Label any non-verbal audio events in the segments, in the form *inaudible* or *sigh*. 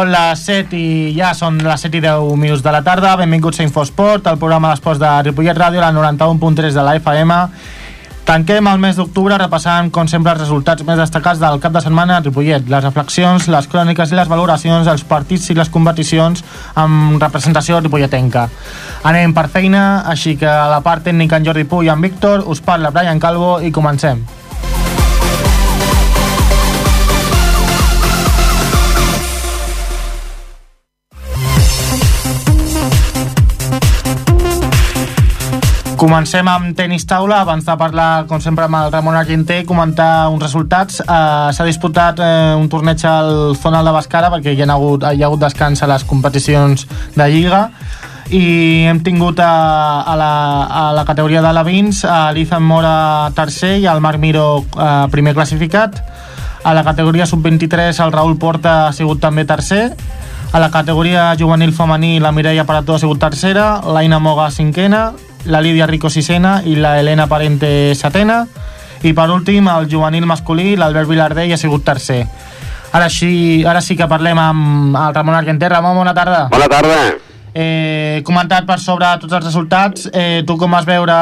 Són les 7 i ja són les 7 i 10 minuts de la tarda. Benvinguts a Infosport, el programa d'esports de Ripollet Ràdio, la 91.3 de la FM. Tanquem el mes d'octubre repassant, com sempre, els resultats més destacats del cap de setmana a Ripollet, les reflexions, les cròniques i les valoracions dels partits i les competicions amb representació ripolletenca. Anem per feina, així que a la part tècnica en Jordi Puy i en Víctor us parla Brian Calvo i comencem. Comencem amb tenis taula, abans de parlar, com sempre, amb el Ramon Argenté i comentar uns resultats. Uh, S'ha disputat uh, un torneig al Zonal de Bascara perquè hi ha hagut, hi ha hagut descans a les competicions de Lliga i hem tingut a, a, la, a la categoria de Lavins a l'Izan Mora tercer i al Marc Miro uh, primer classificat. A la categoria sub-23 el Raül Porta ha sigut també tercer. A la categoria juvenil femení la Mireia Parató ha sigut tercera, l'Aina Moga cinquena, la Lídia Rico sisena i la Helena Parente setena i per últim el juvenil masculí l'Albert Vilardell ha sigut tercer. Ara sí, ara sí que parlem amb el Ramon Argenté Ramon, bona tarda. Bona tarda. Eh, comentat per sobre tots els resultats eh, tu com vas veure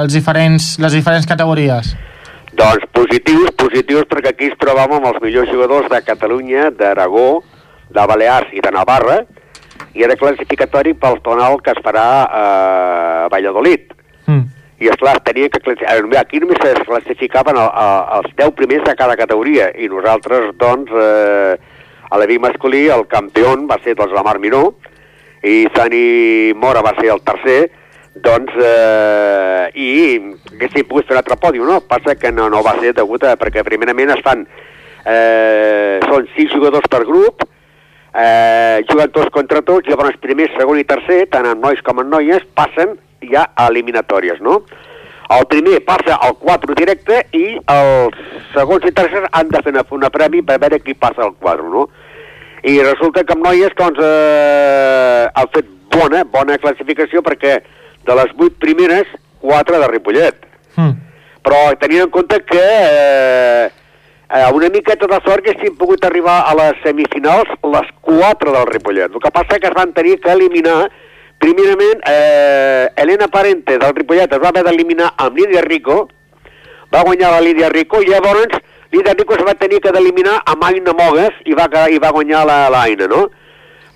els diferents, les diferents categories? Doncs positius, positius perquè aquí es trobàvem amb els millors jugadors de Catalunya, d'Aragó, de Balears i de Navarra, i era classificatori pel tonal que es farà a Valladolid. Mm. I, esclar, tenia que classificar... Aquí només es classificaven el, el, els 10 primers de cada categoria, i nosaltres, doncs, eh, a l'Evi masculí, el campió va ser doncs, la Mar Miró, i Sani Mora va ser el tercer, doncs, eh, i que s'hi pogués fer un altre pòdio, no? Passa que no, no va ser degut a... perquè primerament es fan... Eh, són sis jugadors per grup, eh, juguen tots contra tots, llavors primer, segon i tercer, tant en nois com en noies, passen ja a eliminatòries, no? El primer passa al 4 directe i els segons i tercers han de fer una, una premi per veure qui passa al 4, no? I resulta que amb noies, doncs, eh, han fet bona, bona classificació perquè de les 8 primeres, 4 de Ripollet. Mm. Però tenint en compte que eh, eh, una miqueta de sort que haguessin pogut arribar a les semifinals les 4 del Ripollet. El que passa que es van tenir que eliminar primerament eh, Elena Parente del Ripollet es va haver d'eliminar amb Lídia Rico va guanyar la Lídia Rico i llavors Lídia Rico es va tenir que d'eliminar amb Aina Mogues i va, i va guanyar la, la Aina, no?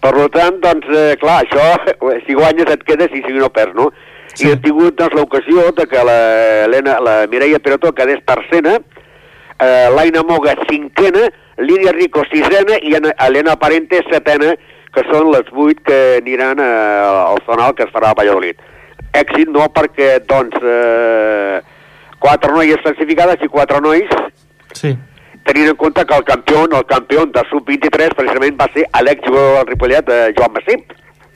Per tant, doncs, eh, clar, això, *laughs* si guanyes et quedes i si no perds, no? Sí. I hem tingut doncs, l'ocasió de que la, Helena, la Mireia Perotó quedés tercera, eh, l'Aina Moga cinquena, Lídia Rico sisena i Helena Parente setena, que són les vuit que aniran eh, al zonal que es farà a Valladolid. Èxit no perquè, doncs, eh, quatre noies classificades i quatre nois, Sí. tenint en compte que el campió, el campió de sub-23 precisament va ser l'exjugador del Ripollet, eh, Joan Massip.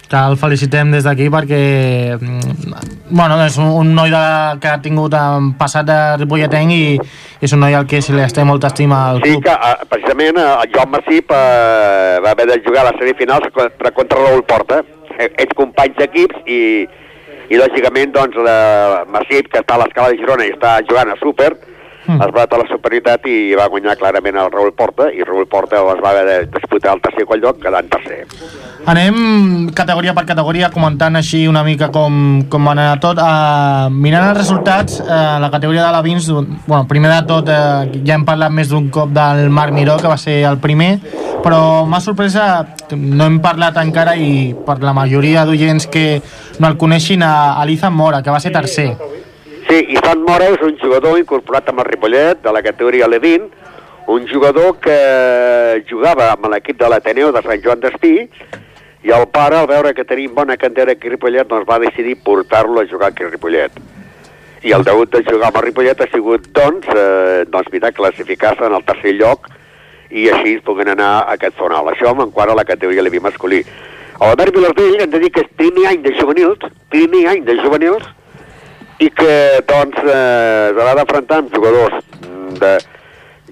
Que el felicitem des d'aquí perquè mm, bueno, és un, un noi de, que ha tingut un passat de Ripolletenc i, és un noi al que se li té molta estima al Sí club. que eh, precisament eh, el Joan Massip eh, va haver de jugar a les semifinals contra, contra Raül Porta. Eh, Ets companys d'equips i, i lògicament doncs la Massip, que està a l'escala de Girona i està jugant a súper, Mm. es va a la superioritat i va guanyar clarament el Raül Porta i Raül Porta es va haver de disputar el tercer qual lloc quedant tercer. Anem categoria per categoria comentant així una mica com, com va anar tot. Uh, mirant els resultats, uh, la categoria de la Vins, bueno, primer de tot uh, ja hem parlat més d'un cop del Marc Miró, que va ser el primer, però m'ha sorpresa, no hem parlat encara i per la majoria d'oients que no el coneixin, a Alizan Mora, que va ser tercer. Sí, i Sant Mora és un jugador incorporat amb el Ripollet, de la categoria Levin, un jugador que jugava amb l'equip de l'Ateneu de Sant Joan d'Espí, i el pare, al veure que tenim bona cantera aquí a Ripollet, doncs va decidir portar-lo a jugar aquí a Ripollet. I el degut de jugar amb el Ripollet ha sigut, doncs, eh, doncs mira, classificar-se en el tercer lloc i així puguen anar a aquest zonal. Això en quant a la categoria Levi masculí. A l'Albert Vilardell hem de dir que és primer any de juvenils, primer any de juvenils, i que doncs eh, s'haurà d'afrontar amb jugadors mm, de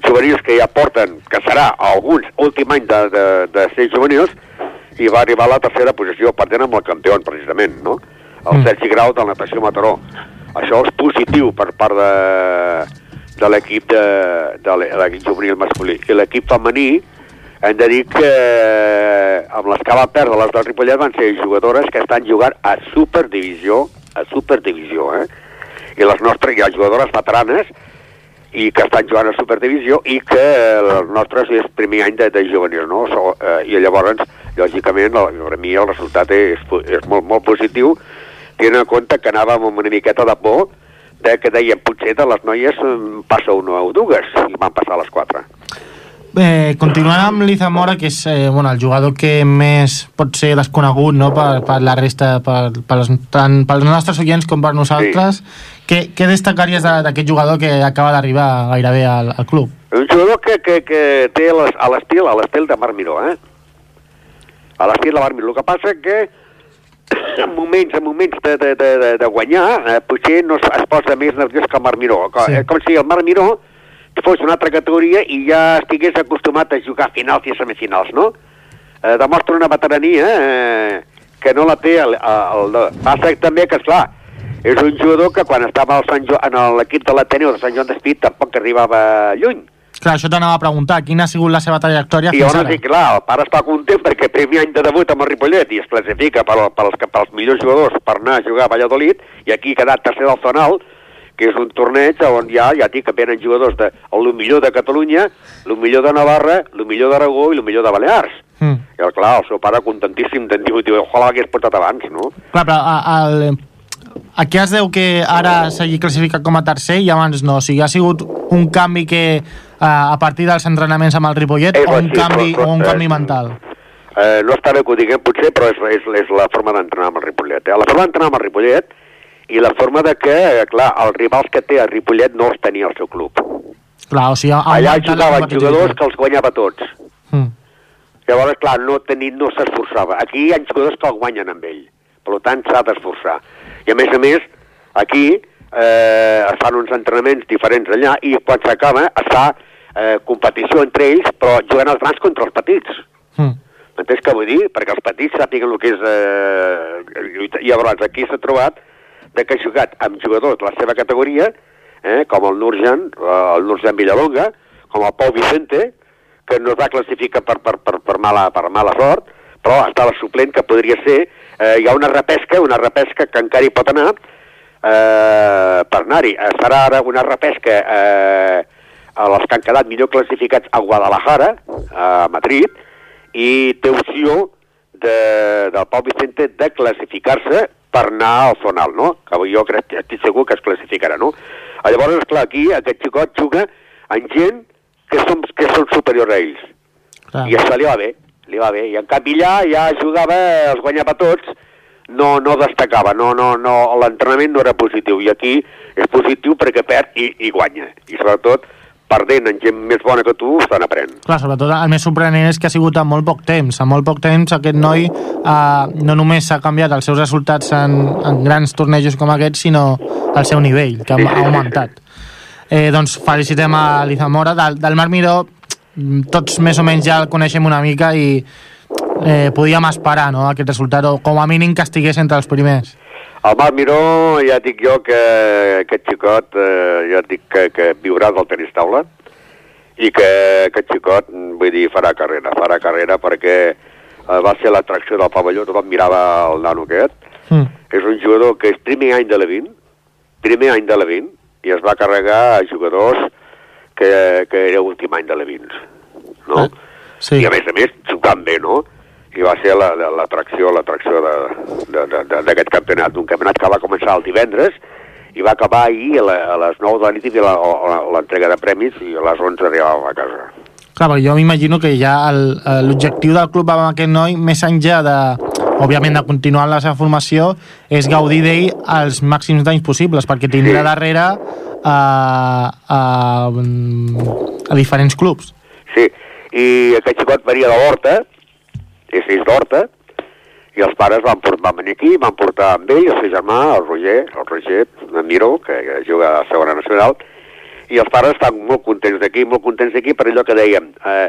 juvenils que ja porten, que serà alguns últim any de, de, de ser juvenils, i va arribar a la tercera posició, perdent amb el campió, precisament, no? El Mm. Sergi Grau del Natació Mataró. Això és positiu per part de, de l'equip de, de l'equip juvenil masculí. I l'equip femení hem de dir que amb les que va perdre les del Ripollet van ser jugadores que estan jugant a Superdivisió, a Superdivisió, eh? I les nostres, hi ha jugadores veteranes i que estan jugant a Superdivisió i que els nostres és primer any de, de juvenil, no? So, eh, I llavors, lògicament, per mi el resultat és, és molt, molt positiu, tenint en compte que anàvem amb una miqueta de por de que deien potser de les noies passa una o dues i van passar les quatre. Eh, continuant amb l'Izamora, que és eh, bueno, el jugador que més pot ser desconegut no, per, per la resta, per, per els, tant pels nostres oients com per nosaltres, sí. què, què destacaries d'aquest jugador que acaba d'arribar gairebé al, al club? Un jugador que, que, que té les, a l'estil a l'estil de Marc Miró, eh? A l'estil de Miró. El que passa que *coughs* en moments, en moments de, de, de, de, de guanyar, eh, potser no es, es posa més nerviós que el Marc Miró. Sí. Com si el Marc Miró fos una altra categoria i ja estigués acostumat a jugar finals i semifinals, no? Eh, demostra una veterania eh, que no la té el, el, el... Passa també que, esclar, és un jugador que quan estava al Sant jo, en l'equip de l'Ateneu de Sant Joan d'Espit tampoc arribava lluny. Clar, això t'anava a preguntar, quina ha sigut la seva trajectòria I fins ara? I clar, el pare està content perquè primer any de debut amb el Ripollet i es classifica per, per, per, pels millors jugadors per anar a jugar a Valladolid i aquí ha quedat tercer del zonal que és un torneig on ha, ja dic, que venen jugadors de el millor de Catalunya, el millor de Navarra, el millor d'Aragó i el millor de Balears. Mm. I clar, el seu pare contentíssim, diu, diu, ojalà hagués portat abans, no? Clar, però a, a, a què es deu que ara s'hagi classificat com a tercer i abans no? O sigui, ha sigut un canvi que a, a partir dels entrenaments amb el Ripollet eh, o un, sí, canvi, però, però, o un canvi eh, mental? Eh, no està bé que ho diguem potser, però és, és, és la forma d'entrenar amb el Ripollet. Eh? La forma d'entrenar amb el Ripollet i la forma de que, clar, els rivals que té a Ripollet no els tenia el seu club. Clar, o sigui, Allà jugaven jugadors que els guanyava tots. Mm. Llavors, clar, no, teni, no s'esforçava. Aquí hi ha jugadors que el guanyen amb ell. Per tant, s'ha d'esforçar. I a més a més, aquí eh, es fan uns entrenaments diferents allà i quan s'acaba es fa eh, competició entre ells, però jugant els grans contra els petits. Mm. Entens què vull dir? Perquè els petits sàpiguen el que és eh, I Llavors, aquí s'ha trobat de que ha jugat amb jugadors de la seva categoria, eh, com el Nurjan, eh, el Nurjan Villalonga, com el Pau Vicente, que no es va classificar per, per, per, per, mala, per mala sort, però estava suplent, que podria ser... Eh, hi ha una repesca, una repesca que encara hi pot anar eh, per anar-hi. Es farà ara una repesca eh, a les que han quedat millor classificats a Guadalajara, a Madrid, i té opció de, del Pau Vicente de classificar-se per anar al zonal, no? Que jo crec, estic segur que es classificarà, no? Llavors, esclar, aquí aquest xicot juga amb gent que són, que són superiors a ells. Clar. I això li va bé, li va bé. I en canvi allà ja jugava, els guanyava tots, no, no destacava, no, no, no, l'entrenament no era positiu. I aquí és positiu perquè perd i, i guanya. I sobretot perdent en gent més bona que tu, estan aprenent. Clar, sobretot el més sorprenent és que ha sigut en molt poc temps. En molt poc temps aquest noi eh, no només s'ha canviat els seus resultats en, en grans tornejos com aquests, sinó el seu nivell, que ha, ha augmentat. Eh, doncs felicitem a l'Izamora. Del, del Marc Miró, tots més o menys ja el coneixem una mica i eh, podíem esperar no, aquest resultat, o com a mínim que estigués entre els primers. El Marc Miró, ja dic jo que aquest xicot, eh, ja dic que, que viurà del tenis taula i que aquest xicot, vull dir, farà carrera, farà carrera perquè eh, va ser l'atracció del pavelló, tothom mirava el nano aquest. Mm. És un jugador que és primer any de la 20, primer any de la 20, i es va carregar a jugadors que, que era últim any de la 20, no? Eh? Sí. I a més a més, jugant bé, no? I va ser l'atracció la, l'atracció d'aquest campionat, un campionat que va començar el divendres i va acabar ahir a, la, a les 9 de la nit i l'entrega de premis i a les 11 arribàvem a casa. Clar, jo m'imagino que ja l'objectiu del club amb aquest noi, més enllà de, òbviament, de continuar la seva formació, és gaudir d'ell els màxims d'anys possibles, perquè tindrà sí. darrere a, a, a diferents clubs. Sí, i aquest xicot venia de l'Horta, és fills d'Horta, i els pares van, van venir aquí, van portar amb ell el seu germà, el Roger, el Roger Miró, que, que juga a la segona nacional, i els pares estan molt contents d'aquí, molt contents d'aquí per allò que dèiem, eh,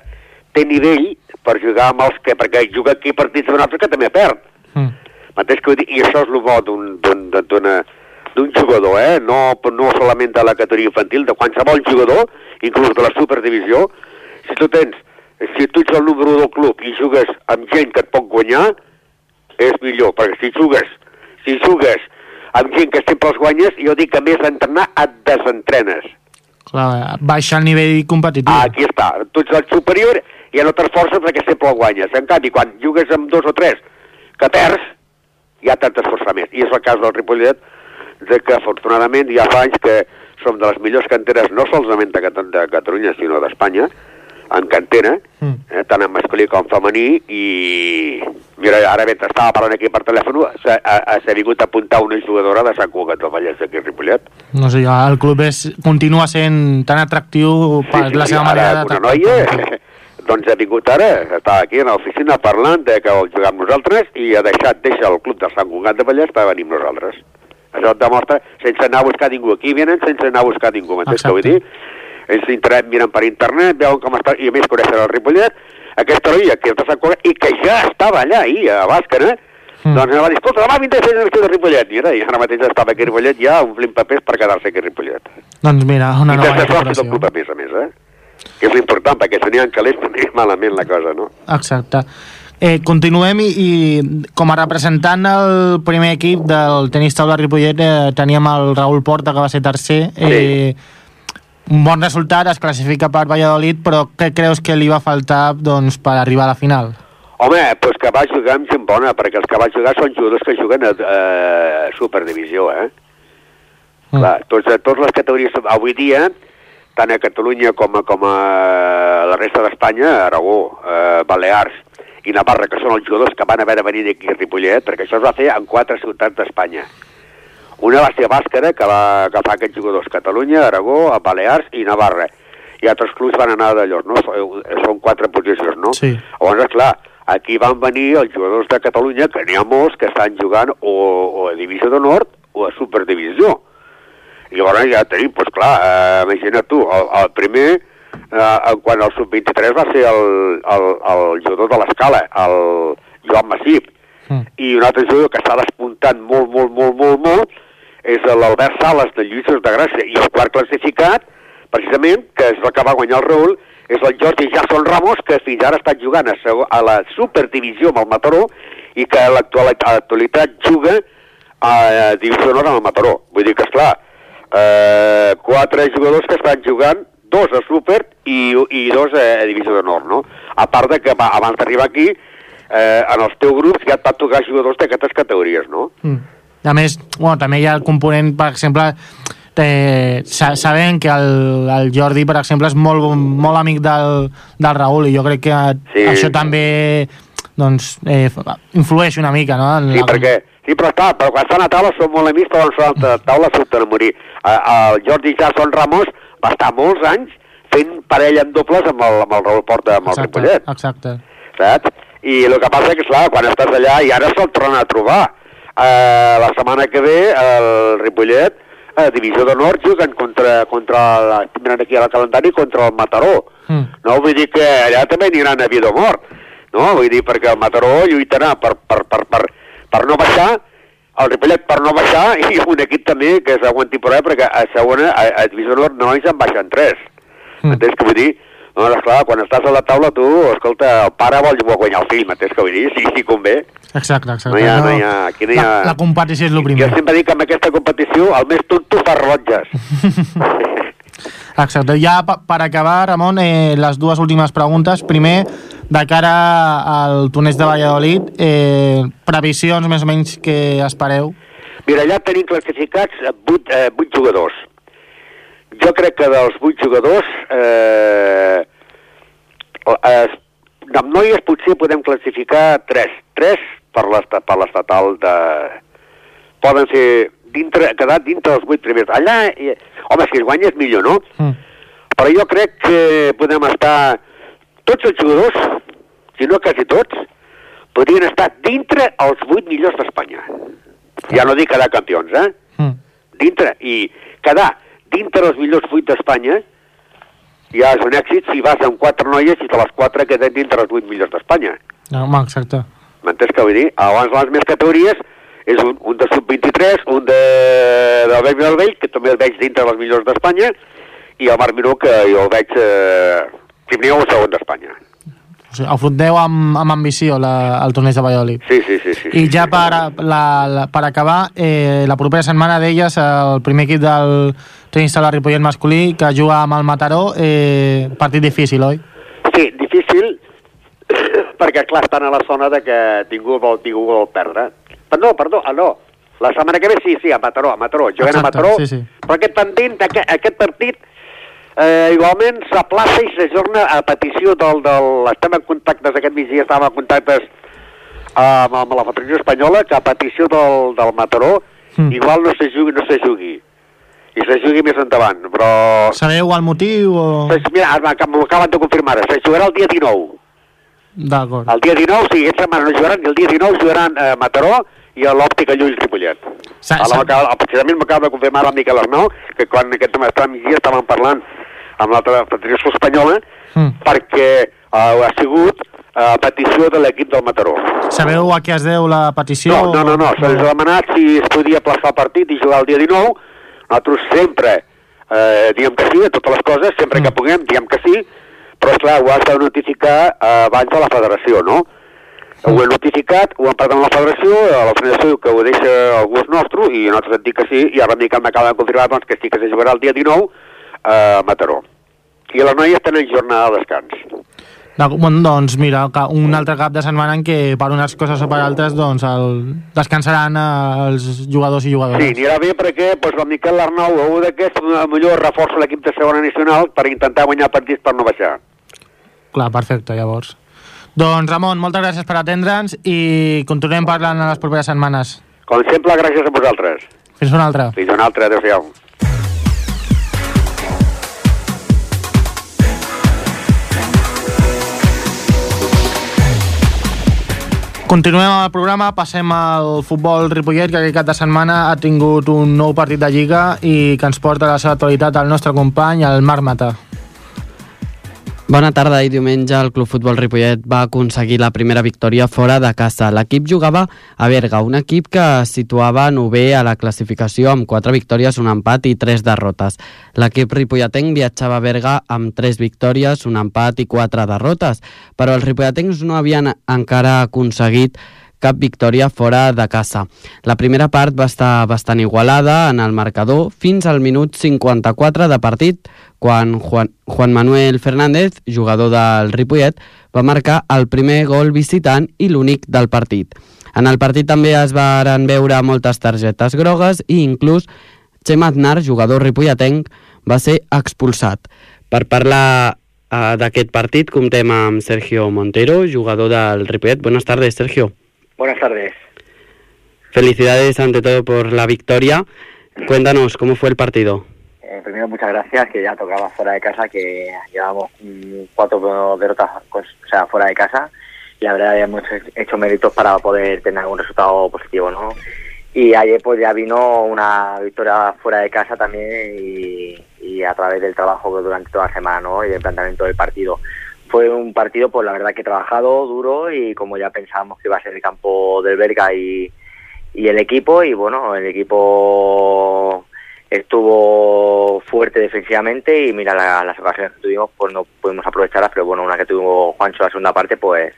té nivell per jugar amb els que, perquè juga aquí partits d'un altre que també perd. Mm. Mateix que I això és el bo d'un jugador, eh? no, no solament de la categoria infantil, de qualsevol jugador, inclús de la superdivisió, si tu tens si tu ets el número 1 del club i jugues amb gent que et pot guanyar, és millor, perquè si jugues, si jugues amb gent que sempre els guanyes, jo dic que més d'entrenar et desentrenes. Clar, baixa el nivell competitiu. Ah, aquí està, tu ets el superior i ja no t'esforces perquè sempre el guanyes. En canvi, quan jugues amb dos o tres que perds, ja t'has d'esforçar més. I és el cas del Ripollet, de que afortunadament ja fa anys que som de les millors canteres no solament de, Cat de Catalunya, sinó d'Espanya, en cantera, Mm. eh, tant en masculí com femení, i mira, ara mentre estava parlant aquí per telèfon, s'ha ha- s'ha vingut a apuntar una jugadora de Sant Cugat del Vallès aquí a Ripollet. No sé, el club és, continua sent tan atractiu per la seva manera de una noia, *laughs* doncs ha vingut ara, està aquí a l'oficina parlant de que vol jugar amb nosaltres i ha deixat, deixa el club de Sant Cugat de Vallès per venir amb nosaltres. Això et demostra sense anar a buscar ningú. Aquí venen sense anar a buscar ningú, m'entens què vull dir? Ells internet, miren per internet, veuen com està, i a més coneixen el Ripollet, aquesta noia que Sant Cugat i que ja estava allà ahir a Bàscara, Mm. mm. doncs em va dir, escolta, demà vindré a fer una de Ripollet. Mira, i ara mateix estava aquí a Ripollet ja omplint papers per quedar-se aquí a Ripollet. Doncs mira, una I nova sense soci del incorporació. club, a més a més, eh? Que és l'important, perquè se n'hi ha calés també malament la cosa, no? Exacte. Eh, continuem i, i com a representant del primer equip del tenis taula Ripollet eh, teníem el Raül Porta que va ser tercer eh, un bon resultat, es classifica per Valladolid però què creus que li va faltar doncs, per arribar a la final? Home, doncs que va jugar amb gent bona, perquè els que va jugar són jugadors que juguen a, a Superdivisió, eh? Mm. Clar, tots, totes les categories avui dia, tant a Catalunya com a, com a la resta d'Espanya, Aragó, eh, Balears i Navarra, que són els jugadors que van haver de venir aquí a Ripollet, perquè això es va fer en quatre ciutats d'Espanya. Una va ser Bàscara, que va agafar aquests jugadors, Catalunya, Aragó, a Balears i Navarra. I altres clubs van anar d'allò, no? Són quatre posicions, no? Sí. Llavors, clar, aquí van venir els jugadors de Catalunya, que n'hi ha molts que estan jugant o, o a Divisió de Nord o a Superdivisió. I llavors ja tenim, doncs clar, eh, imagina't tu, el, el primer, eh, quan el sub-23 va ser el, el, el jugador de l'escala, el Joan Massip, Mm. i un altre jugador que està despuntant molt, molt, molt, molt, molt, és l'Albert Sales de Lluïsos de Gràcia, i el quart classificat, precisament, que és el que va guanyar el Raül, és el Jordi Jason Ramos, que fins ara ha estat jugant a, a la Superdivisió amb el Mataró, i que a l'actual- a l'actualitat juga a Divisió Nord amb el Mataró. Vull dir que, esclar, eh, quatre jugadors que estan jugant, dos a Super i, i dos a, a Divisió de Nord, no? A part de que abans d'arribar aquí, eh, en els teus grups ja et va tocar jugadors d'aquestes categories, no? Mm. A més, bueno, també hi ha el component, per exemple, eh, sa sabem que el, el Jordi, per exemple, és molt, molt amic del, del Raül i jo crec que Sí. això també doncs, eh, influeix una mica, no? En Sí, la- perquè... Sí, però està, però quan estan a taula són molt amics, però quan són a taula surten a morir. El Jordi Jason Ramos va estar molts anys fent parella en dobles amb el, amb el Raül Porta, amb el Exacte, Ripollet. exacte. saps? I el que passa que, clar, quan estàs allà i ara se'l tornen a trobar. Uh, la setmana que ve, el Ripollet, a Divisió d'Honor, juguen contra, contra la, mirant aquí al calendari, contra el Mataró. Mm. No? Vull dir que allà també aniran a vida o mort. No? Vull dir, perquè el Mataró lluitarà per, per, per, per, per no baixar, el Ripollet per no baixar, *laughs* i un equip també que s'aguanti per allà, perquè a segona, a, a Divisió d'Honor només en baixen tres. Mm. M'entens què vull dir? No, esclar, quan estàs a la taula tu, escolta, el pare vol guanyar el fill, m'entens què vull dir? Sí, sí, convé. Exacte, exacte. No hi ha, no hi ha, aquí no hi ha... La, la competició és el primer. Jo sempre dic que en aquesta competició el més tonto fa rellotges. *laughs* Exacte. Ja per acabar, Ramon, eh, les dues últimes preguntes. Primer, de cara al torneig de Valladolid, eh, previsions més o menys que espereu? Mira, allà tenim classificats eh, vuit, eh, vuit jugadors. Jo crec que dels vuit jugadors, eh, eh, amb noies potser podem classificar tres. Tres per l'esta- per l'estatal de... Poden ser dintre, quedar dintre dels vuit primers. Allà, eh, home, si es guanya és millor, no? Mm. Però jo crec que podem estar... Tots els jugadors, si no quasi tots, podrien estar dintre els vuit millors d'Espanya. Ja no dic quedar campions, eh? Mm. Dintre. I quedar dintre els millors vuit d'Espanya ja és un èxit si vas amb quatre noies i de les quatre queden dintre els vuit millors d'Espanya. No, home, exacte. M'entens què vull dir? Abans les més categories és un, un de sub-23, un de, del vell del vell, que també el veig dintre dels millors d'Espanya, i el Marc Miró, que jo el veig eh, primer o segon d'Espanya. O sigui, afronteu amb, amb ambició la, el torneig de Valladolid. Sí, sí, sí. sí I sí, ja sí. per, a- la, la, per acabar, eh, la propera setmana deies el primer equip del tenista de la Ripollet masculí que juga amb el Mataró, eh, partit difícil, oi? Sí, difícil, *coughs* perquè clar, estan a la zona de que ningú vol, ningú vol perdre. Perdó, perdó, ah, no. La setmana que ve sí, sí, a Mataró, a Mataró. Juguen a Exacte, Mataró, sí, sí. però aquest pendent, aquest, aquest partit, eh, igualment s'aplaça i s'ajorna a petició del, del... Estem en contactes, aquest migdia estàvem en contactes amb, amb la Federació Espanyola, que a petició del, del Mataró, Mm. igual no se jugui, no se jugui. I se jugui més endavant, però... Sabeu el motiu o...? Mira, m'ho acaben de confirmar, se jugarà el dia 19. D'acord. El dia 19, sí, aquesta setmana no jugaran, i el dia 19 jugaran a Mataró i a l'Òptica Llull Ripollet. Precisament m'acaba de confirmar el Miquel Arnau, que quan aquest matí migdia estàvem parlant amb l'altra Federació Espanyola, Mm. perquè eh, ha sigut a petició de l'equip del Mataró. Sabeu a què es deu la petició? No, no, no, no. se'ls ha demanat si es podia plaçar el partit i jugar el dia 19. Nosaltres sempre eh, diem que sí a totes les coses, sempre Mm. que puguem diem que sí, però esclar, ho has de notificar eh, abans de la federació, no? Ho he notificat, ho hem parlat amb la federació, a la federació diu que ho deixa el gust nostre i nosaltres hem dit que sí, i ara Miquel m'acaba de confirmar doncs, que sí que se jugarà el dia 19 a Mataró. I les noies tenen jornada de descans. Bueno, doncs mira, un altre cap de setmana en què per unes coses o per altres doncs el, descansaran eh, els jugadors i jugadores. Sí, anirà bé perquè doncs, el Miquel Arnau o un d'aquests millor reforça l'equip de segona nacional per intentar guanyar partits per no baixar. Clar, perfecte, llavors. Doncs Ramon, moltes gràcies per atendre'ns i continuem parlant en les properes setmanes. Com sempre, gràcies a vosaltres. Fins una altra. Fins una altra, adéu-siau. Continuem amb el programa, passem al futbol Ripollet, que aquest cap de setmana ha tingut un nou partit de Lliga i que ens porta a la seva actualitat el nostre company, el Marc Mata. Bona tarda i diumenge el Club Futbol Ripollet va aconseguir la primera victòria fora de casa. L'equip jugava a Berga, un equip que es situava novè a la classificació amb 4 victòries, un empat i 3 derrotes. L'equip ripolletenc viatjava a Berga amb 3 victòries, un empat i 4 derrotes, però els ripolletens no havien encara aconseguit cap victòria fora de casa. La primera part va estar bastant igualada en el marcador fins al minut 54 de partit, quan Juan, Juan Manuel Fernández, jugador del Ripollet, va marcar el primer gol visitant i l'únic del partit. En el partit també es varen veure moltes targetes grogues i inclús Xema Aznar, jugador ripolletenc, va ser expulsat. Per parlar eh, d'aquest partit comptem amb Sergio Montero, jugador del Ripollet. Buenas tardes, Sergio. Buenas tardes. Felicidades ante todo por la victoria. Cuéntanos, ¿cómo fue el partido? Eh, primero, muchas gracias, que ya tocaba fuera de casa, que llevamos mm, cuatro derrotas con- o sea, fuera de casa. Y la verdad, hemos hecho- méritos para poder tener algún resultado positivo, ¿no? Y ayer, pues ya vino una victoria fuera de casa también y, a través del trabajo durante toda la semana, ¿no? Y del planteamiento del partido. Fue un partido, pues la verdad que trabajado, duro y como ya pensábamos que iba a ser el campo del Berga y, y el equipo y bueno, el equipo estuvo fuerte defensivamente y mira la- las ocasiones que tuvimos pues no pudimos aprovecharlas, pero bueno, una que tuvo Juancho la segunda parte pues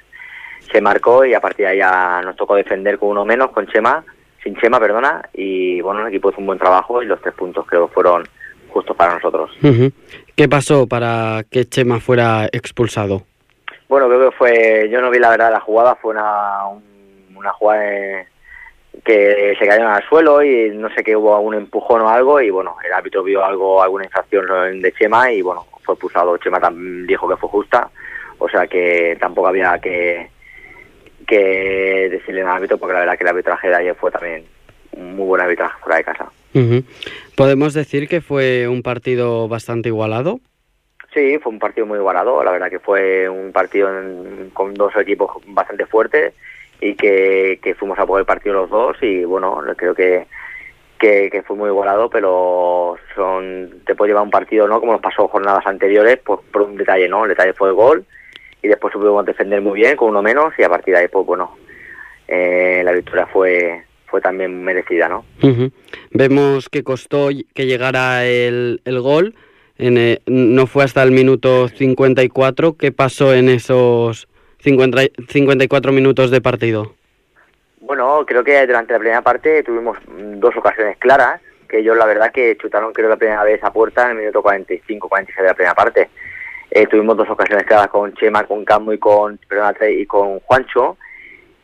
se marcó y a partir de ahí ya nos tocó defender con uno menos, con Chema, sin Chema, perdona, y bueno, el equipo hizo un buen trabajo y los tres puntos creo que fueron justos para nosotros. ¿Qué pasó para que Chema fuera expulsado? Bueno, creo que fue, yo no vi la verdad la jugada, fue una, un- una jugada eh, que se cayeron al suelo y no sé qué hubo algún empujón o algo y bueno, el árbitro vio algo, alguna infracción de Chema y bueno, fue expulsado. Chema también dijo que fue justa, o sea que tampoco había que, que decirle al árbitro porque la verdad que el arbitraje de ayer fue también un muy buen arbitraje fuera de casa. ¿Podemos decir que fue un partido bastante igualado? Sí, fue un partido muy igualado. La verdad que fue un partido en- con dos equipos bastante fuertes y que, que fuimos a por el partido los dos y bueno, creo que, que, fue muy igualado, pero son te puede llevar un partido, ¿no? Como nos pasó jornadas anteriores, pues por un detalle, ¿no? El detalle fue el gol y después supimos defender muy bien con uno menos y a partir de ahí, pues bueno, eh, la victoria fue fue también merecida, ¿no? Ujú. Vemos que costó que llegara el, el gol. En, eh, no fue hasta el minuto 54. ¿Qué pasó en esos 50, 54 minutos de partido? Bueno, creo que durante la primera parte tuvimos dos ocasiones claras, que ellos la verdad que chutaron creo la primera vez a puerta en el minuto 45-46 de la primera parte. Eh, tuvimos dos ocasiones claras con Chema, con Cammo y con, y con Juancho.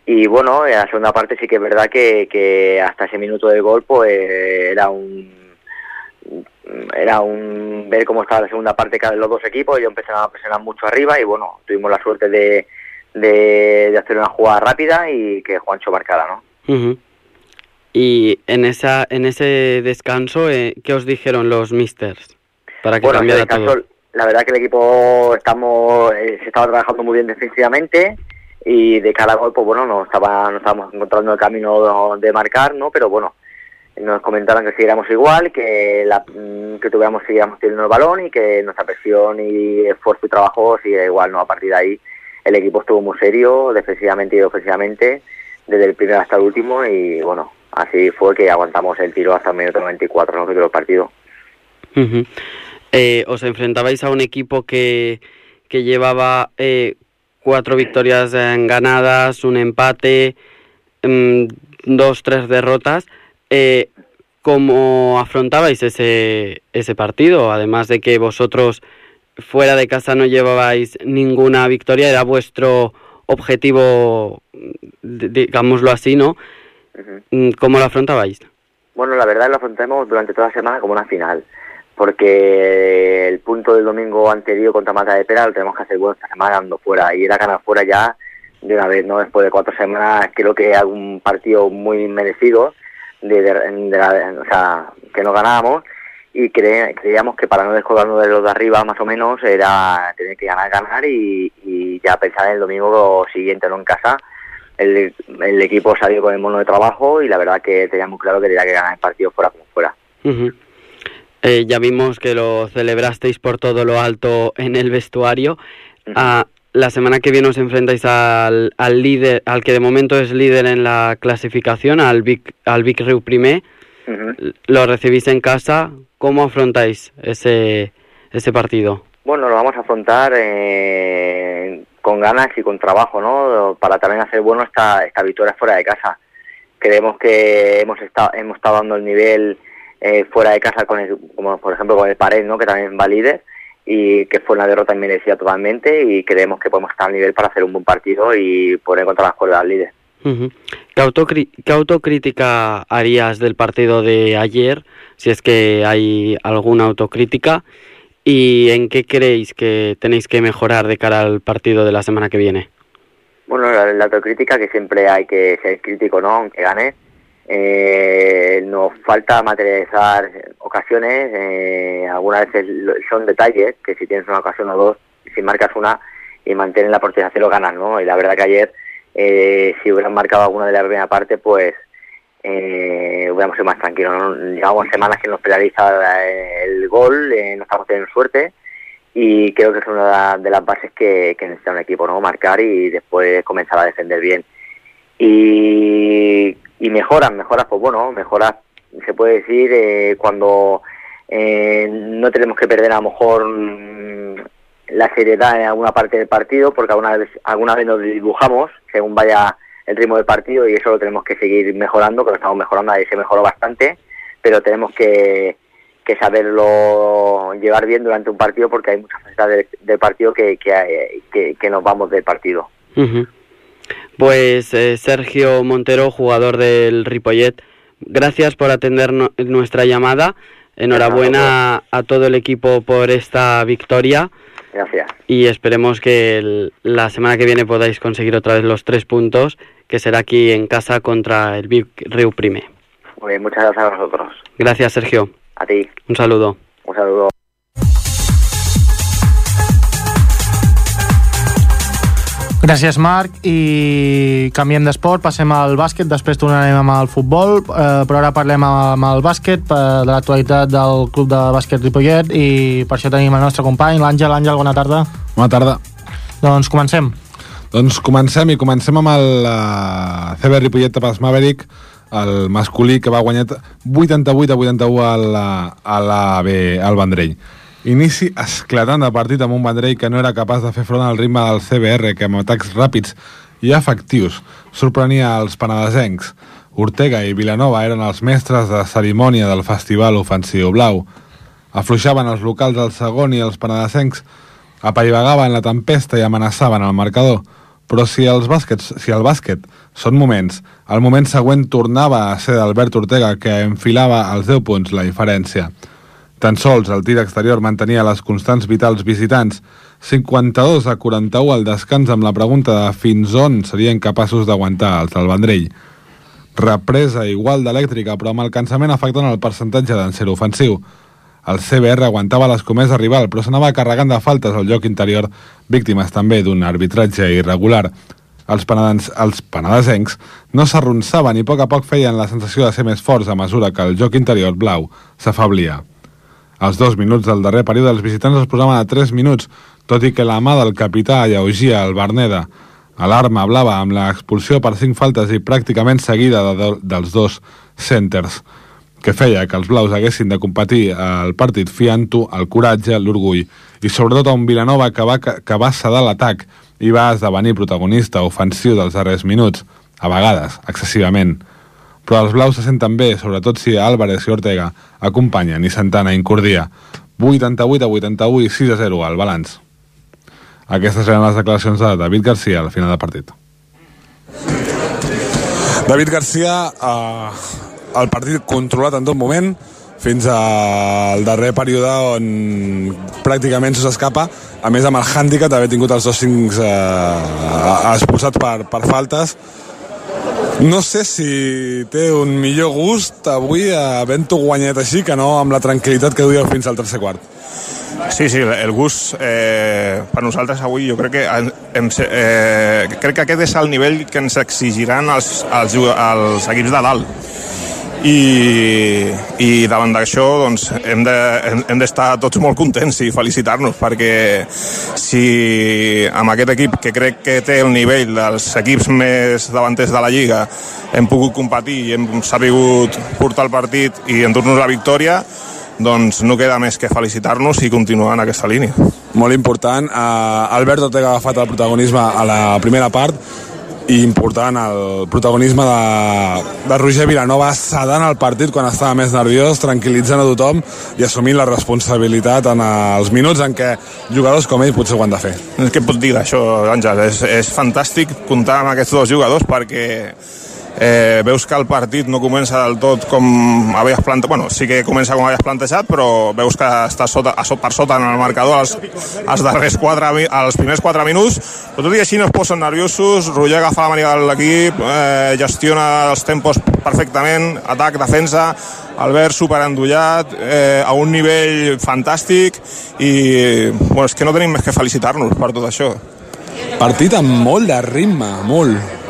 Y bueno, en la segunda parte sí que es verdad que, que hasta ese minuto de gol pues era un era un ver cómo estaba la segunda parte cada los dos equipos, ellos empezaron a presionar mucho arriba y bueno, tuvimos la suerte de, de, hacer una jugada rápida y que Juancho marcara, ¿no? Y en esa en ese descanso, eh, ¿qué os dijeron los misters? Para que bueno, cambiara todo. La verdad que el equipo estamos eh, se estaba trabajando muy bien defensivamente y de cada gol, pues bueno, no estaba no estábamos encontrando el camino de marcar, ¿no? Pero bueno, nos comentaron que siguiéramos igual, que la, mm, que tuviéramos siguiéramos teniendo el balón y que nuestra presión y esfuerzo y trabajo sigue igual, ¿no? A partir de ahí el equipo estuvo muy serio, defensivamente y ofensivamente, desde el primero hasta el último y bueno, así fue que aguantamos el tiro hasta el minuto 94, ¿no? Que duró el partido. eh, os enfrentabais a un equipo que, que llevaba eh, cuatro victorias ganadas, un empate, mm, dos, tres derrotas. Eh, ¿Cómo afrontabais ese, ese partido? Además de que vosotros fuera de casa no llevabais ninguna victoria, era vuestro objetivo, digámoslo así, ¿no? Mm, ¿Cómo lo afrontabais? Bueno, la verdad lo afrontamos durante toda la semana como una final, porque el punto del domingo anterior contra Mata de Pera lo tenemos que hacer bueno esta semana dando fuera, y era ganar fuera ya de una vez, ¿no? Después de cuatro semanas creo que hay un partido muy merecido, de, de, o sea, que no ganábamos, y creíamos que para no descolgarnos de los de arriba más o menos era tener que ganar, ganar y, ya pensar en el domingo siguiente no en casa. El, el, equipo salió con el mono de trabajo y la verdad que teníamos claro que tenía que ganar el partido fuera como fuera. eh, ya vimos que lo celebrasteis por todo lo alto en el vestuario. Ah, la semana que viene os enfrentáis al, al, líder, al que de momento es líder en la clasificación, al Vic, al Vic Riu Primer. Lo recibís en casa. ¿Cómo afrontáis ese, ese partido? Bueno, lo vamos a afrontar eh, con ganas y con trabajo, ¿no? Para también hacer bueno esta, esta victoria fuera de casa. Creemos que hemos estado, hemos estado dando el nivel eh, fuera de casa, con el, como por ejemplo con el Pared, ¿no? Que también va líder y que fue una derrota merecida totalmente y creemos que podemos estar al nivel para hacer un buen partido y poder encontrar las cuerdas al líder. ¿Qué, autocrítica harías del partido de ayer, si es que hay alguna autocrítica? ¿Y en qué creéis que tenéis que mejorar de cara al partido de la semana que viene? Bueno, la, autocrítica que siempre hay que ser crítico, ¿no? Aunque gane. Eh, nos falta materializar ocasiones, eh, algunas veces son detalles, que si tienes una ocasión o dos, si marcas una y mantienes la portería cero ganas, ¿no? Y la verdad que ayer eh, si hubieran marcado alguna de la primera parte, pues eh, hubiéramos sido más tranquilos. Llevamos semanas que nos penaliza eh, el gol, eh, no estamos teniendo suerte y creo que es una de las bases que, que necesita un equipo, ¿no? Marcar y después comenzar a defender bien. Y, y mejoras, mejoras, pues bueno, mejoras, se puede decir, eh, cuando eh, no tenemos que perder a lo mejor la seriedad en alguna parte del partido, porque alguna vez, alguna vez nos dibujamos según vaya el ritmo del partido y eso lo tenemos que seguir mejorando, que lo estamos mejorando, ahí se mejoró bastante, pero tenemos que, que saberlo llevar bien durante un partido porque hay muchas facetas del, partido que, que, que, nos vamos del partido. Pues eh, Sergio Montero, jugador del Ripollet, gracias por atender nuestra llamada. Enhorabuena a todo el equipo por esta victoria. Gracias. Y esperemos que la semana que viene podáis conseguir otra vez los tres puntos, que será aquí en casa contra el Vic Riu Prime. Muy bien, muchas gracias a vosotros. Gracias, Sergio. A ti. Un saludo. Un saludo. Gràcies, Marc. I canviem d'esport, passem al bàsquet, després tornarem amb el futbol, eh, però ara parlem amb el bàsquet, eh, de l'actualitat del Club de Bàsquet Ripollet, i per això tenim el nostre company, l'Àngel. Àngel, bona tarda. Bona tarda. Doncs comencem. Doncs comencem, i comencem amb el uh, CB Ripollet Tapas Maverick, el masculí que va guanyar 88 a 81 a la, a la B, al Vendrell. Inici esclatant de partit amb un Vendrell que no era capaç de fer front al ritme del CBR, que amb atacs ràpids i efectius sorprenia els penedesencs. Ortega i Vilanova eren els mestres de cerimònia del Festival Ofensiu Blau. Afluixaven els locals al segon i els penedesencs apaivaгаven la tempesta i amenaçaven el marcador. Però si, els bàsquets, si el bàsquet són moments, el moment següent tornava a ser d'Albert Ortega que enfilava als 10 punts la diferència. Tan sols el tir exterior mantenia les constants vitals visitants, 52 a 41 al descans amb la pregunta de fins on serien capaços d'aguantar els del Vendrell. Represa igual d'elèctrica, però amb el cansament afectant el percentatge d'encer ofensiu. El CBR aguantava l'escomesa rival, però s'anava carregant de faltes al lloc interior, víctimes també d'un arbitratge irregular. Els, penedens, els penedesencs no s'arronsaven i a poc a poc feien la sensació de ser més forts a mesura que el joc interior blau s'afablia. Als dos minuts del darrer període, els visitants es posaven a 3 minuts, tot i que la mà del capità alleugia el Berneda. Alarma blava amb l'expulsió per 5 faltes i pràcticament seguida de, de, dels dos centers que feia que els blaus haguessin de competir al partit fiant-ho al coratge, l'orgull i sobretot a un Vilanova que va, que va cedar l'atac i va esdevenir protagonista ofensiu dels darrers minuts, a vegades, excessivament. Però els blaus se senten bé, sobretot si Álvarez i Ortega acompanyen i Santana incordia. 88 a 81 i 6 a 0 al balanç. Aquestes eren les declaracions de David Garcia al final del partit. David Garcia eh, el partit controlat en tot moment fins al darrer període on pràcticament s'escapa a més amb el hàndicap d'haver tingut els dos cincs eh, expulsats per, per faltes. No sé si té un millor gust avui havent-ho guanyat així que no amb la tranquil·litat que duia fins al tercer quart. Sí, sí, el gust eh, per nosaltres avui jo crec que hem, eh, crec que aquest és el nivell que ens exigiran els, els, els equips de dalt i, i davant d'això doncs, hem d'estar de, tots molt contents i felicitar-nos perquè si amb aquest equip que crec que té el nivell dels equips més davanters de la Lliga hem pogut competir i hem sabut portar el partit i endur-nos la victòria doncs no queda més que felicitar-nos i continuar en aquesta línia. Molt important. Uh, Albert Ortega ha agafat el protagonisme a la primera part i important el protagonisme de, de Roger Vilanova cedant el partit quan estava més nerviós, tranquil·litzant a tothom i assumint la responsabilitat en els minuts en què jugadors com ell potser ho han de fer. Què pot dir d'això, Àngel? És, és fantàstic comptar amb aquests dos jugadors perquè eh, veus que el partit no comença del tot com havies plantejat, bueno, sí que comença com havies plantejat, però veus que està sota, a sota, per sota en el marcador els, els darrers 4, els primers 4 minuts, però tot i així no es posen nerviosos, Roger agafa la manera de l'equip, eh, gestiona els tempos perfectament, atac, defensa, Albert superendollat, eh, a un nivell fantàstic i bueno, és que no tenim més que felicitar-nos per tot això. Partit amb molt de ritme, molt.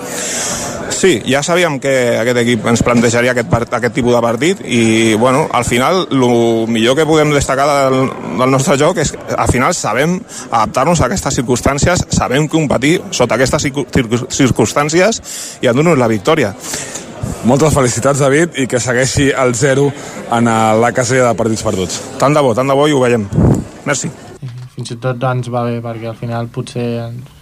Sí, ja sabíem que aquest equip ens plantejaria aquest, aquest tipus de partit i bueno, al final el millor que podem destacar del, del nostre joc és que al final sabem adaptar-nos a aquestes circumstàncies, sabem competir sota aquestes circumstàncies i endur-nos la victòria. Moltes felicitats, David, i que segueixi el 0 en la casella de partits perduts. Tant de bo, tant de bo i ho veiem. Merci. Fins i tot ens va bé, perquè al final potser ens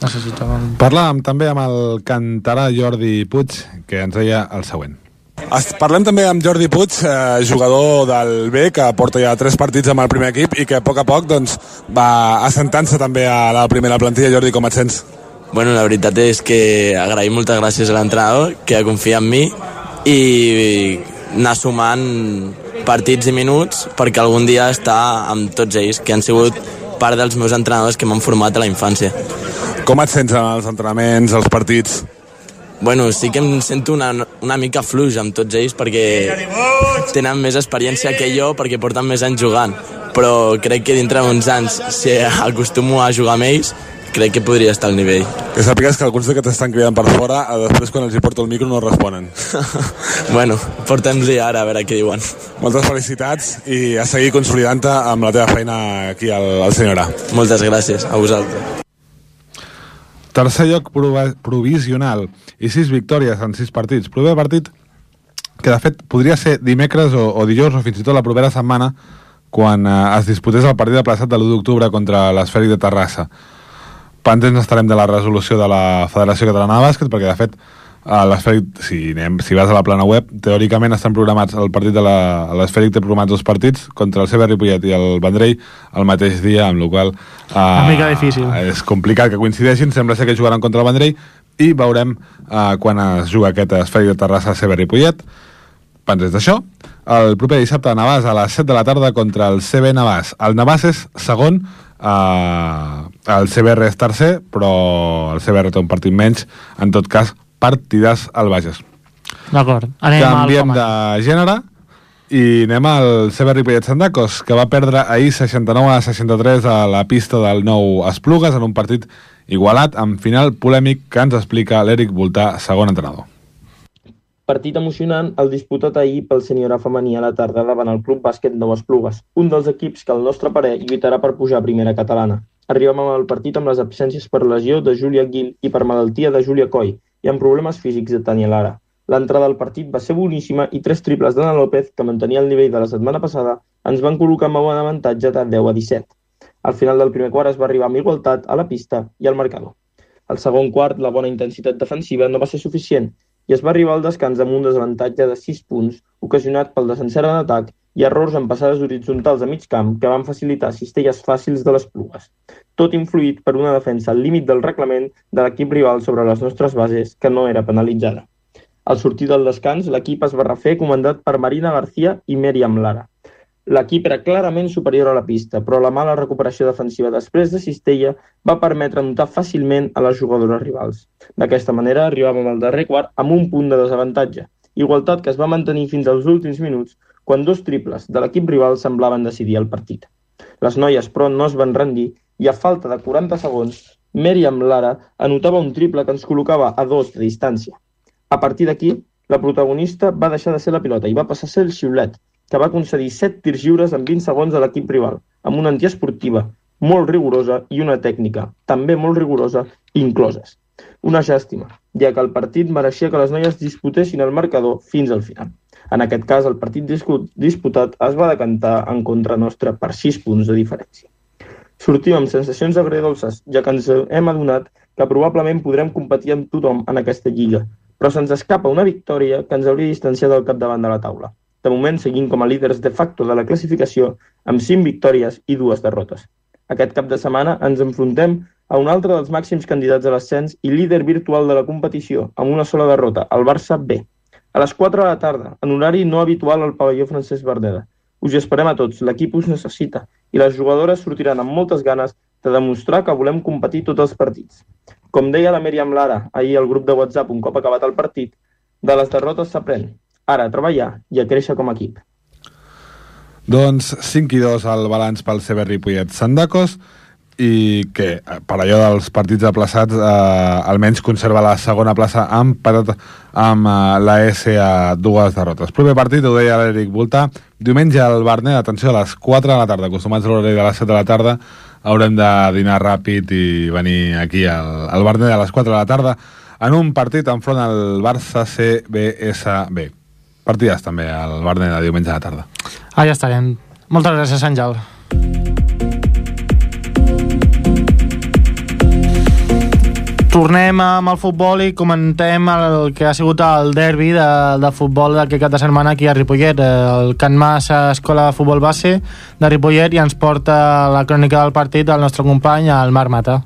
Necessitàvem... Parlàvem també amb el cantarà Jordi Puig, que ens deia el següent. Parlem també amb Jordi Puig, eh, jugador del B, que porta ja tres partits amb el primer equip i que a poc a poc doncs, va assentant-se també a la primera plantilla. Jordi, com et sents? Bueno, la veritat és que agraïm moltes gràcies a l'entrenador, que confia en mi i anar sumant partits i minuts perquè algun dia estar amb tots ells, que han sigut part dels meus entrenadors que m'han format a la infància. Com et sents en els entrenaments, els partits? Bueno, sí que em sento una, una mica fluix amb tots ells perquè tenen més experiència que jo perquè porten més anys jugant però crec que dintre d'uns anys si acostumo a jugar amb ells crec que podria estar al nivell. Que sàpigues que alguns que t'estan cridant per fora, després quan els hi porto el micro no responen. *laughs* bueno, portem-los ara a veure què diuen. Moltes felicitats i a seguir consolidant-te amb la teva feina aquí al, al Senyor A. Moltes gràcies, a vosaltres. Tercer lloc provisional i sis victòries en sis partits. Proper partit que de fet podria ser dimecres o, o dijous o fins i tot la propera setmana quan eh, es disputés el partit de plaçat de l'1 d'octubre contra l'Esfèric de Terrassa. Pendents estarem de la resolució de la Federació Catalana de Bàsquet, perquè de fet a l'Esfèric, si, anem, si vas a la plana web, teòricament estan programats el partit de l'Esfèric té programats dos partits contra el CB Ripollet i el Vendrell el mateix dia, amb la qual uh, Una mica difícil. és complicat que coincideixin, sembla ser que jugaran contra el Vendrell i veurem uh, quan es juga aquest Esfèric de Terrassa CB Ripollet pendents d'això, el proper dissabte a Navàs a les 7 de la tarda contra el CB Navàs. El Navàs és segon, eh, el CBR és tercer, però el CBR té un partit menys, en tot cas, partides al Bages. D'acord, anem Canviem de gènere i anem al CB Ripollet Sandacos, que va perdre ahir 69 a 63 a la pista del nou Esplugues en un partit igualat amb final polèmic que ens explica l'Eric Voltà, segon entrenador. Partit emocionant el disputat ahir pel sènior femení a la tarda davant el Club Bàsquet Nou Esplugues, un dels equips que al nostre parer lluitarà per pujar a primera catalana. Arribem al partit amb les absències per lesió de Júlia Gil i per malaltia de Júlia Coy i amb problemes físics de Tania Lara. L'entrada al partit va ser boníssima i tres triples d'Anna López, que mantenia el nivell de la setmana passada, ens van col·locar amb un avantatge de 10 a 17. Al final del primer quart es va arribar amb igualtat a la pista i al marcador. Al segon quart, la bona intensitat defensiva no va ser suficient i es va arribar al descans amb un desavantatge de 6 punts, ocasionat pel desencert en atac i errors en passades horitzontals a mig camp que van facilitar cistelles fàcils de les plugues. Tot influït per una defensa al límit del reglament de l'equip rival sobre les nostres bases, que no era penalitzada. Al sortir del descans, l'equip es va refer comandat per Marina García i Mèriam Lara. L'equip era clarament superior a la pista, però la mala recuperació defensiva després de Cistella va permetre notar fàcilment a les jugadores rivals. D'aquesta manera arribàvem al darrer quart amb un punt de desavantatge, igualtat que es va mantenir fins als últims minuts quan dos triples de l'equip rival semblaven decidir el partit. Les noies, però, no es van rendir i a falta de 40 segons, Mèriam Lara anotava un triple que ens col·locava a dos de distància. A partir d'aquí, la protagonista va deixar de ser la pilota i va passar a ser el xiulet, que va concedir 7 tirs lliures en 20 segons a l'equip rival, amb una antiesportiva molt rigorosa i una tècnica, també molt rigorosa, incloses. Una llàstima, ja que el partit mereixia que les noies disputessin el marcador fins al final. En aquest cas, el partit disputat es va decantar en contra nostra per 6 punts de diferència. Sortim amb sensacions agredolces, ja que ens hem adonat que probablement podrem competir amb tothom en aquesta lliga, però se'ns escapa una victòria que ens hauria distanciat del capdavant de la taula. De moment seguim com a líders de facto de la classificació amb 5 victòries i dues derrotes. Aquest cap de setmana ens enfrontem a un altre dels màxims candidats a l'ascens i líder virtual de la competició, amb una sola derrota, el Barça B. A les 4 de la tarda, en horari no habitual al pavelló Francesc Bardeda. Us esperem a tots, l'equip us necessita i les jugadores sortiran amb moltes ganes de demostrar que volem competir tots els partits. Com deia la Mèriam Lara ahir al grup de WhatsApp un cop acabat el partit, de les derrotes s'aprèn ara a treballar i a créixer com a equip. Doncs 5 i 2 el balanç pel CB Ripollet Sandacos i que per allò dels partits aplaçats eh, almenys conserva la segona plaça empatat amb eh, la S a dues derrotes. Proper partit, ho deia l'Eric Voltà, diumenge al Barnet, atenció, a les 4 de la tarda, acostumats a l'horari de les 7 de la tarda, haurem de dinar ràpid i venir aquí al, al Barnet a les 4 de la tarda en un partit enfront al Barça CBSB partides també al Barnet de diumenge a la tarda. Ah, ja estarem. Moltes gràcies, Àngel. Tornem amb el futbol i comentem el que ha sigut el derbi de, de futbol d'aquest cap de setmana aquí a Ripollet. El Can Mas Escola de Futbol Base de Ripollet i ens porta la crònica del partit el nostre company, el Marc Mata.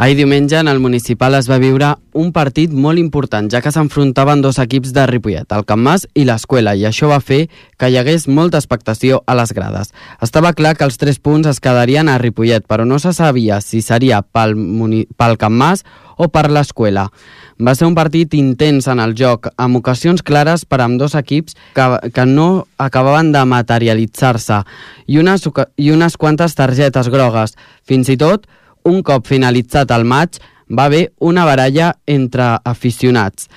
Ahir diumenge en el municipal es va viure un partit molt important, ja que s'enfrontaven dos equips de Ripollet, el Camp Mas i l'Escuela, i això va fer que hi hagués molta expectació a les grades. Estava clar que els tres punts es quedarien a Ripollet, però no se sabia si seria pel, pel Camp Mas o per l'Escuela. Va ser un partit intens en el joc, amb ocasions clares per amb dos equips que, que no acabaven de materialitzar-se i unes, i unes quantes targetes grogues. Fins i tot, un cop finalitzat el maig, va haver una baralla entre aficionats.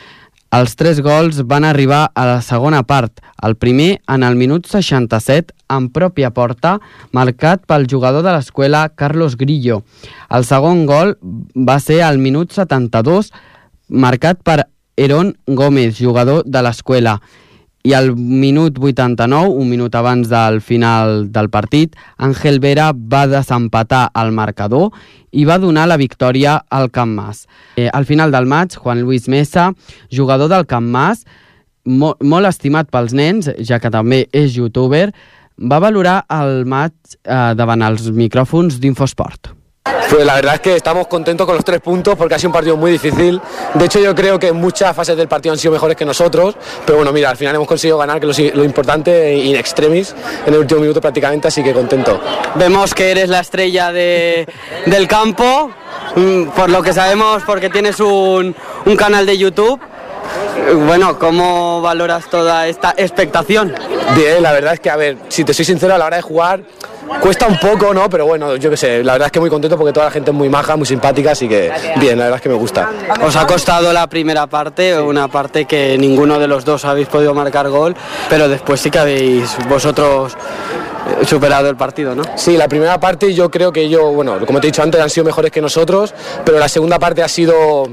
Els tres gols van arribar a la segona part. El primer, en el minut 67, en pròpia porta, marcat pel jugador de l'escola Carlos Grillo. El segon gol va ser al minut 72, marcat per Eron Gómez, jugador de l'escola. I al minut 89, un minut abans del final del partit, Ángel Vera va desempatar el marcador i va donar la victòria al Camp Mas. Eh, al final del maig, Juan Luis Mesa, jugador del Camp Mas, mo molt estimat pels nens, ja que també és youtuber, va valorar el maig eh, davant els micròfons d'Infosport. Pues la verdad es que estamos contentos con los tres puntos porque ha sido un partido muy difícil. De hecho, yo creo que en muchas fases del partido han sido mejores que nosotros. Pero bueno, mira, al final hemos conseguido ganar, que lo, lo importante, in extremis, en el último minuto prácticamente, así que contento. Vemos que eres la estrella de, del campo, mm, por lo que sabemos, porque tienes un, un canal de YouTube. Bueno, ¿cómo valoras toda esta expectación? Bien, la verdad es que, a ver, si te soy sincero, a la hora de jugar cuesta un poco, ¿no? Pero bueno, yo qué sé, la verdad es que muy contento porque toda la gente es muy maja, muy simpática, así que bien, la verdad es que me gusta. Os ha costado la primera parte, una parte que ninguno de los dos habéis podido marcar gol, pero después sí que habéis vosotros superado el partido, ¿no? Sí, la primera parte yo creo que ellos, bueno, como te he dicho antes, han sido mejores que nosotros, pero la segunda parte ha sido,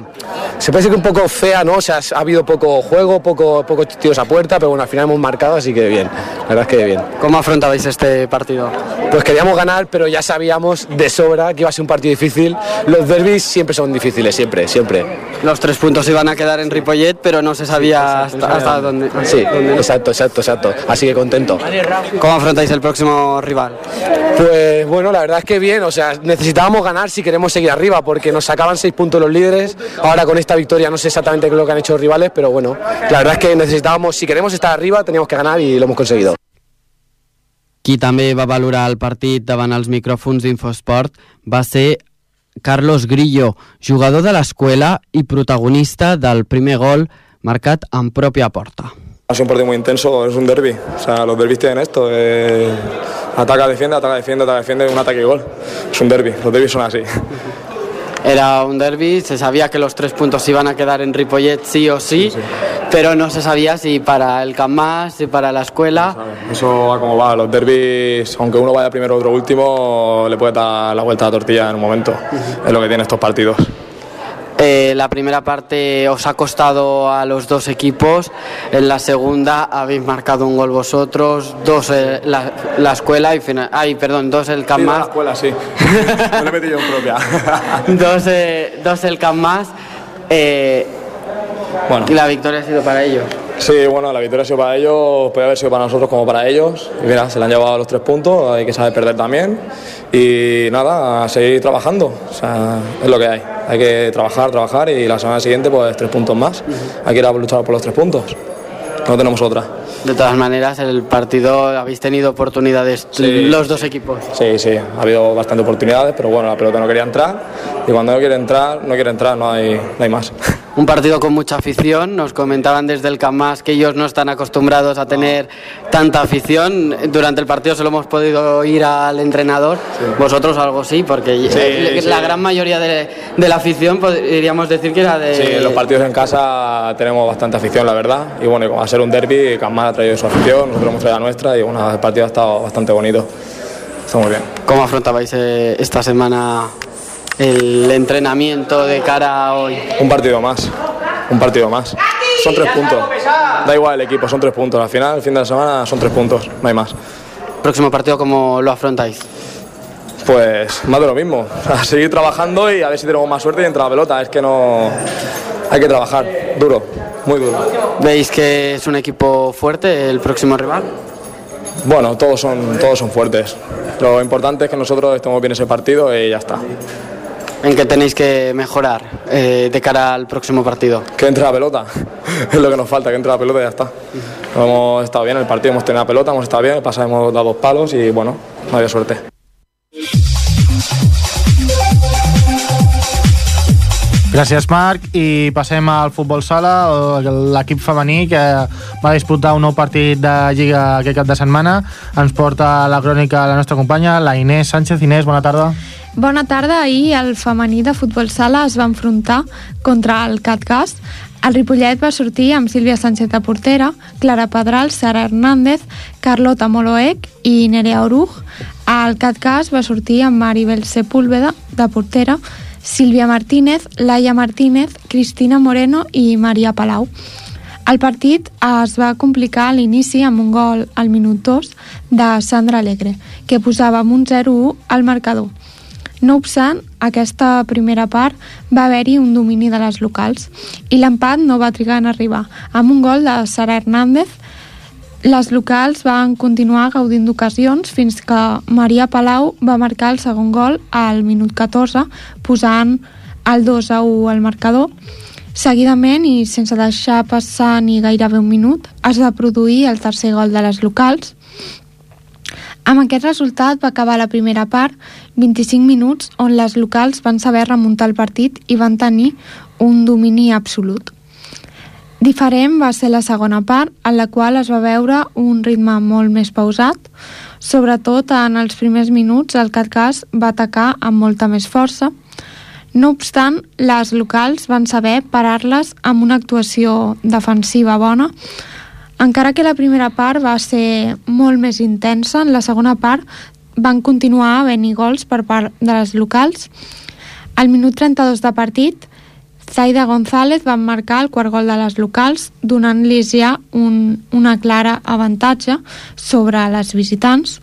se puede decir que un poco fea, ¿no? O sea, ha habido poco juego, poco, pocos tiros a puerta, pero bueno, al final hemos marcado, así que bien, la verdad es que bien. ¿Cómo afrontabais este partido? Pues queríamos ganar, pero ya sabíamos de sobra que iba a ser un partido difícil. Los derbis siempre son difíciles, siempre, siempre. Los tres puntos iban a quedar en Ripollet, pero no se sabía hasta, hasta dónde. Sí, exacto, exacto, exacto. Así que contento. ¿Cómo afrontáis el próximo rival? Pues bueno, la verdad es que bien, o sea, necesitábamos ganar si queremos seguir arriba, porque nos sacaban seis puntos los líderes. Ahora con esta victoria no sé exactamente qué es lo que han hecho los rivales, pero bueno, la verdad es que necesitábamos, si queremos estar arriba, teníamos que ganar y lo hemos conseguido. Qui també va valorar el partit davant els micròfons d'Infosport va ser Carlos Grillo, jugador de l'escuela i protagonista del primer gol marcat en pròpia porta. Ha sido un partido muy intenso, es un derby. O sea, los derbis tienen esto: eh, ataca, defiende, ataca, defiende, ataca, defiende, un ataque y gol. Es un derby, los derbis son así. Era un derby, se sabía que los tres puntos iban a quedar en Ripollet sí o sí, sí, sí. pero no se sabía si para el Camp Mas, si para la escuela. Eso va como va, los derbis, aunque uno vaya primero o otro último, le puede dar la vuelta a la tortilla en un momento. Es lo que tienen estos partidos. Eh, la primera parte os ha costado a los dos equipos, en la segunda habéis marcado un gol vosotros, dos eh, la, la, escuela y final, ay, perdón, dos el Camp Sí, Mas. la escuela, sí. Me he metido en propia. *laughs* *laughs* dos, eh, dos el Camp Mas. Eh, Bueno. Y la victoria ha sido para ellos. Sí, bueno, la victoria ha sido para ellos, puede haber sido para nosotros como para ellos. Y mira, se le han llevado los tres puntos, hay que saber perder también. Y nada, a seguir trabajando, o sea, es lo que hay. Hay que trabajar, trabajar y la semana siguiente pues tres puntos más. Hay que ir a luchar por los tres puntos. No tenemos otra. De todas maneras, el partido habéis tenido oportunidades Sí. los dos equipos. Sí, sí, ha habido bastantes oportunidades, pero bueno, la pelota no quería entrar. Y cuando no quiere entrar, no quiere entrar, no hay, no hay más. *laughs* Un partido con mucha afición. Nos comentaban desde el Camás que ellos no están acostumbrados a tener tanta afición. Durante el partido solo hemos podido ir al entrenador. Vosotros algo sí, porque Sí, la sí. gran mayoría de, de la afición podríamos decir que era de... Sí, en los partidos en casa tenemos bastante afición, la verdad. Y bueno, a ser un derby, Camar ha traído su afición, nosotros hemos traído la nuestra y bueno, el partido ha estado bastante bonito. Está muy bien. ¿Cómo afrontabais eh, esta semana el entrenamiento de cara a hoy? Un partido más, un partido más. Son tres puntos. Da igual el equipo, son tres puntos. Al final, el fin de la semana, son tres puntos, no hay más. Próximo partido, ¿cómo lo afrontáis? Pues más de lo mismo. *laughs* A seguir trabajando y a ver si tenemos más suerte y entra la pelota. Es que no. Hay que trabajar duro, muy duro. ¿Veis que es un equipo fuerte el próximo rival? Bueno, todos son, todos son fuertes. Lo importante es que nosotros estemos bien ese partido y ya está. ¿En qué tenéis que mejorar eh, de cara al próximo partido? Que entre la pelota. *laughs* Es lo que nos falta, que entre la pelota y ya está. Hemos estado bien, el partido hemos tenido la pelota, hemos estado bien, el pasado hemos dado dos palos y bueno, no había suerte. Gràcies, Marc. I passem al futbol sala, l'equip femení que va disputar un nou partit de Lliga aquest cap de setmana. Ens porta la crònica la nostra companya, la Inés Sánchez. Inés, bona tarda. Bona tarda. Ahir el femení de futbol sala es va enfrontar contra el CatCast. El Ripollet va sortir amb Sílvia Sánchez de portera, Clara Pedral, Sara Hernández, Carlota Moloec i Nerea Oruj. El CatCast va sortir amb Maribel Sepúlveda de portera, Sílvia Martínez, Laia Martínez, Cristina Moreno i Maria Palau. El partit es va complicar a l'inici amb un gol al minut 2 de Sandra Alegre, que posava amb un 0-1 al marcador. No obstant, aquesta primera part va haver-hi un domini de les locals i l'empat no va trigar en arribar. Amb un gol de Sara Hernández, les locals van continuar gaudint d'ocasions fins que Maria Palau va marcar el segon gol al minut 14, posant el 2 a 1 al marcador. Seguidament, i sense deixar passar ni gairebé un minut, es va produir el tercer gol de les locals, amb aquest resultat va acabar la primera part, 25 minuts, on les locals van saber remuntar el partit i van tenir un domini absolut. Diferent va ser la segona part, en la qual es va veure un ritme molt més pausat. Sobretot en els primers minuts, el Catcàs va atacar amb molta més força. No obstant, les locals van saber parar-les amb una actuació defensiva bona, encara que la primera part va ser molt més intensa, en la segona part van continuar havent-hi gols per part de les locals. Al minut 32 de partit, Zaida González va marcar el quart gol de les locals, donant-los ja un, una clara avantatge sobre les visitants,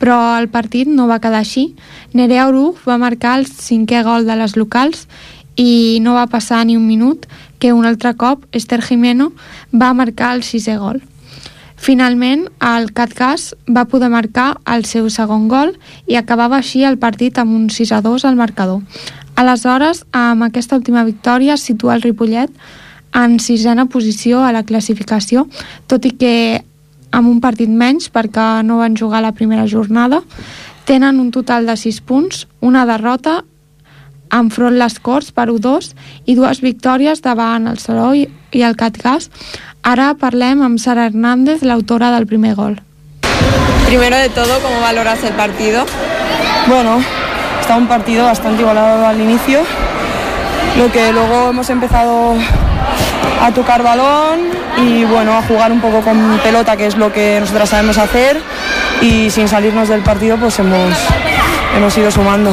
però el partit no va quedar així. Nerea Oruch va marcar el cinquè gol de les locals i no va passar ni un minut que un altre cop Esther Jimeno va marcar el sisè gol. Finalment, el Catcas va poder marcar el seu segon gol i acabava així el partit amb un 6 a 2 al marcador. Aleshores, amb aquesta última victòria, es situa el Ripollet en sisena posició a la classificació, tot i que amb un partit menys perquè no van jugar la primera jornada. Tenen un total de 6 punts, una derrota enfront les Corts per 1-2 i dues victòries davant el Saló i, i el Catgas. Ara parlem amb Sara Hernández, la autora del primer gol. Primero de todo, ¿cómo valoras el partido? Bueno, está un partido bastante igualado al inicio. Lo que luego hemos empezado a tocar balón y bueno, a jugar un poco con pelota, que es lo que nosotras sabemos hacer. Y sin salirnos del partido, pues hemos, hemos ido sumando.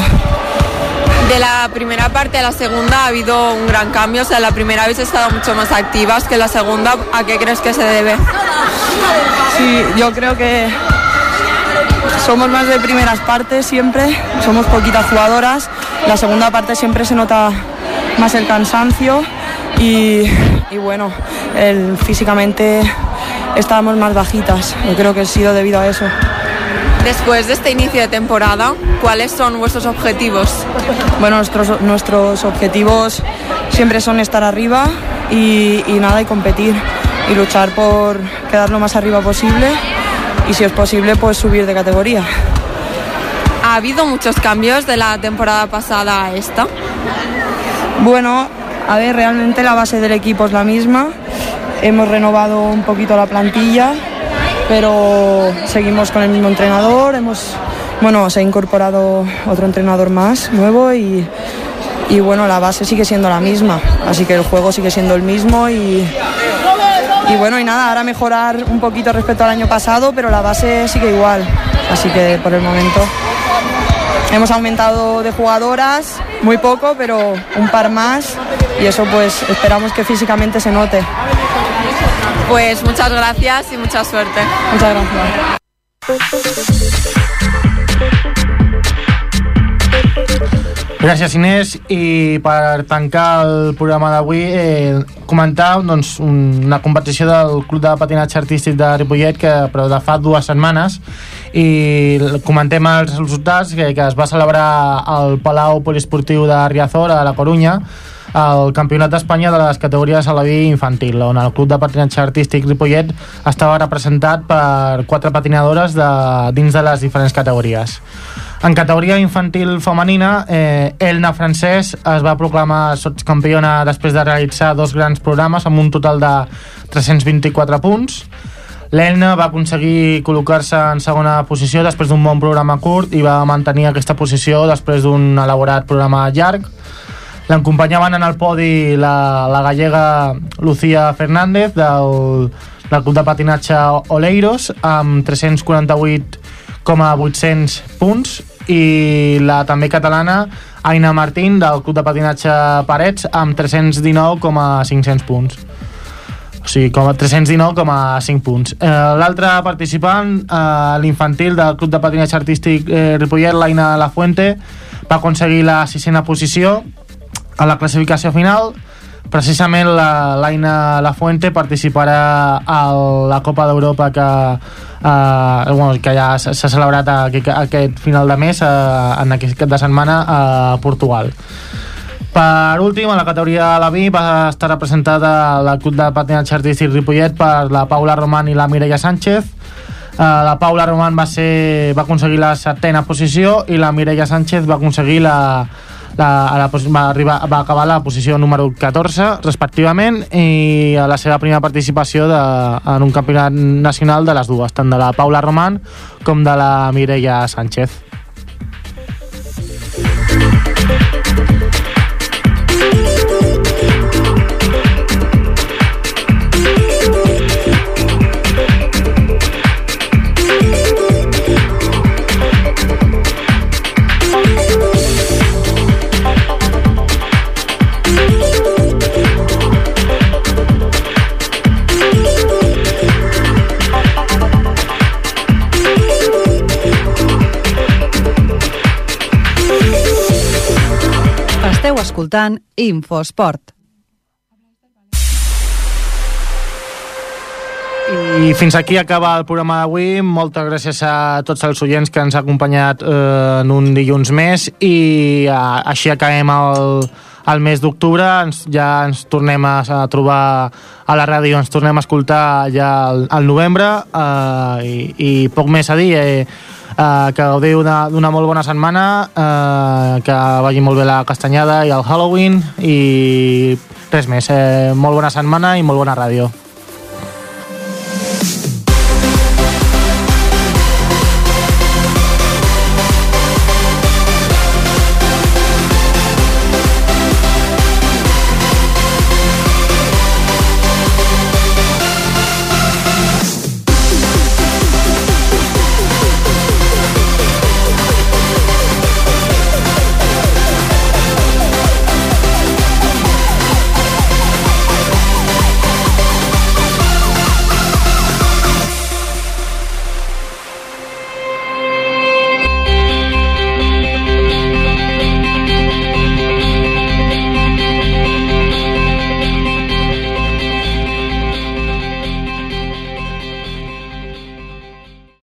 De la primera parte a la segunda ha habido un gran cambio, o sea, la primera habéis estado mucho más activas que la segunda, ¿a qué crees que se debe? Sí, yo creo que somos más de primeras partes siempre, somos poquitas jugadoras, la segunda parte siempre se nota más el cansancio y, y bueno, el, físicamente estábamos más bajitas, yo creo que ha sido debido a eso. Después de este inicio de temporada, ¿cuáles son vuestros objetivos? Bueno, nuestros, nuestros objetivos siempre son estar arriba y, y nada, y competir y luchar por quedar lo más arriba posible y si es posible pues subir de categoría. ¿Ha habido muchos cambios de la temporada pasada a esta? Bueno, a ver, realmente la base del equipo es la misma. Hemos renovado un poquito la plantilla, pero seguimos con el mismo entrenador. Hemos, bueno, se ha incorporado otro entrenador más nuevo y, y bueno, la base sigue siendo la misma. Así que el juego sigue siendo el mismo y, y bueno, y nada, ahora mejorar un poquito respecto al año pasado, pero la base sigue igual. Así que por el momento hemos aumentado de jugadoras, muy poco, pero un par más y eso pues esperamos que físicamente se note. Pues muchas gracias y mucha suerte. Muchas gracias. Gràcies, Inés. I per tancar el programa d'avui, eh, comentar doncs, un, una competició del Club de Patinatge Artístic de Ripollet, que, però de fa dues setmanes, i comentem els resultats que, que es va celebrar al Palau Poliesportiu de Riazor, a la Corunya, el Campionat d'Espanya de les categories a la vida infantil, on el Club de Patinatge Artístic Ripollet estava representat per quatre patinadores de, dins de les diferents categories. En categoria infantil femenina, eh, Elna Francès es va proclamar campiona després de realitzar dos grans programes amb un total de 324 punts. L'Elna va aconseguir col·locar-se en segona posició després d'un bon programa curt i va mantenir aquesta posició després d'un elaborat programa llarg. L'acompanyaven en el podi la, la gallega Lucía Fernández del, del club de patinatge Oleiros amb 348,800 punts i la també catalana Aina Martín del club de patinatge Parets amb 319,500 punts. o sigui, com a 319,5 punts. Eh, L'altre participant, eh, l'infantil del Club de Patinatge Artístic eh, Ripollet, l'Aina La Fuente, va aconseguir la sisena posició a la classificació final. Precisament la- l'Aina La Fuente participarà a la Copa d'Europa que, eh, bueno, que ja s'ha celebrat aquest, aquest final de mes eh, en aquest cap de setmana a Portugal. Per últim, a la categoria de la B va estar representada la Club de Patinatge Artístic Ripollet per la Paula Roman i la Mireia Sánchez. Uh, la Paula Roman va, ser, va aconseguir la setena posició i la Mireia Sánchez va aconseguir la, la, a la, va, arribar, va acabar a la posició número 14 respectivament i a la seva primera participació de, en un campionat nacional de les dues, tant de la Paula Roman com de la Mireia Sánchez. Esteu escoltant Infosport. I fins aquí acaba el programa d'avui. Moltes gràcies a tots els oients que ens ha acompanyat eh, en un dilluns més i eh, així acabem el, el mes d'octubre. Ens, ja ens tornem a, a trobar a la ràdio, ens tornem a escoltar ja al, al novembre eh, i, i poc més a dir. Eh, eh, que gaudiu d'una molt bona setmana, eh, que vagi molt bé la castanyada i el Halloween i res més. Eh, molt bona setmana i molt bona ràdio.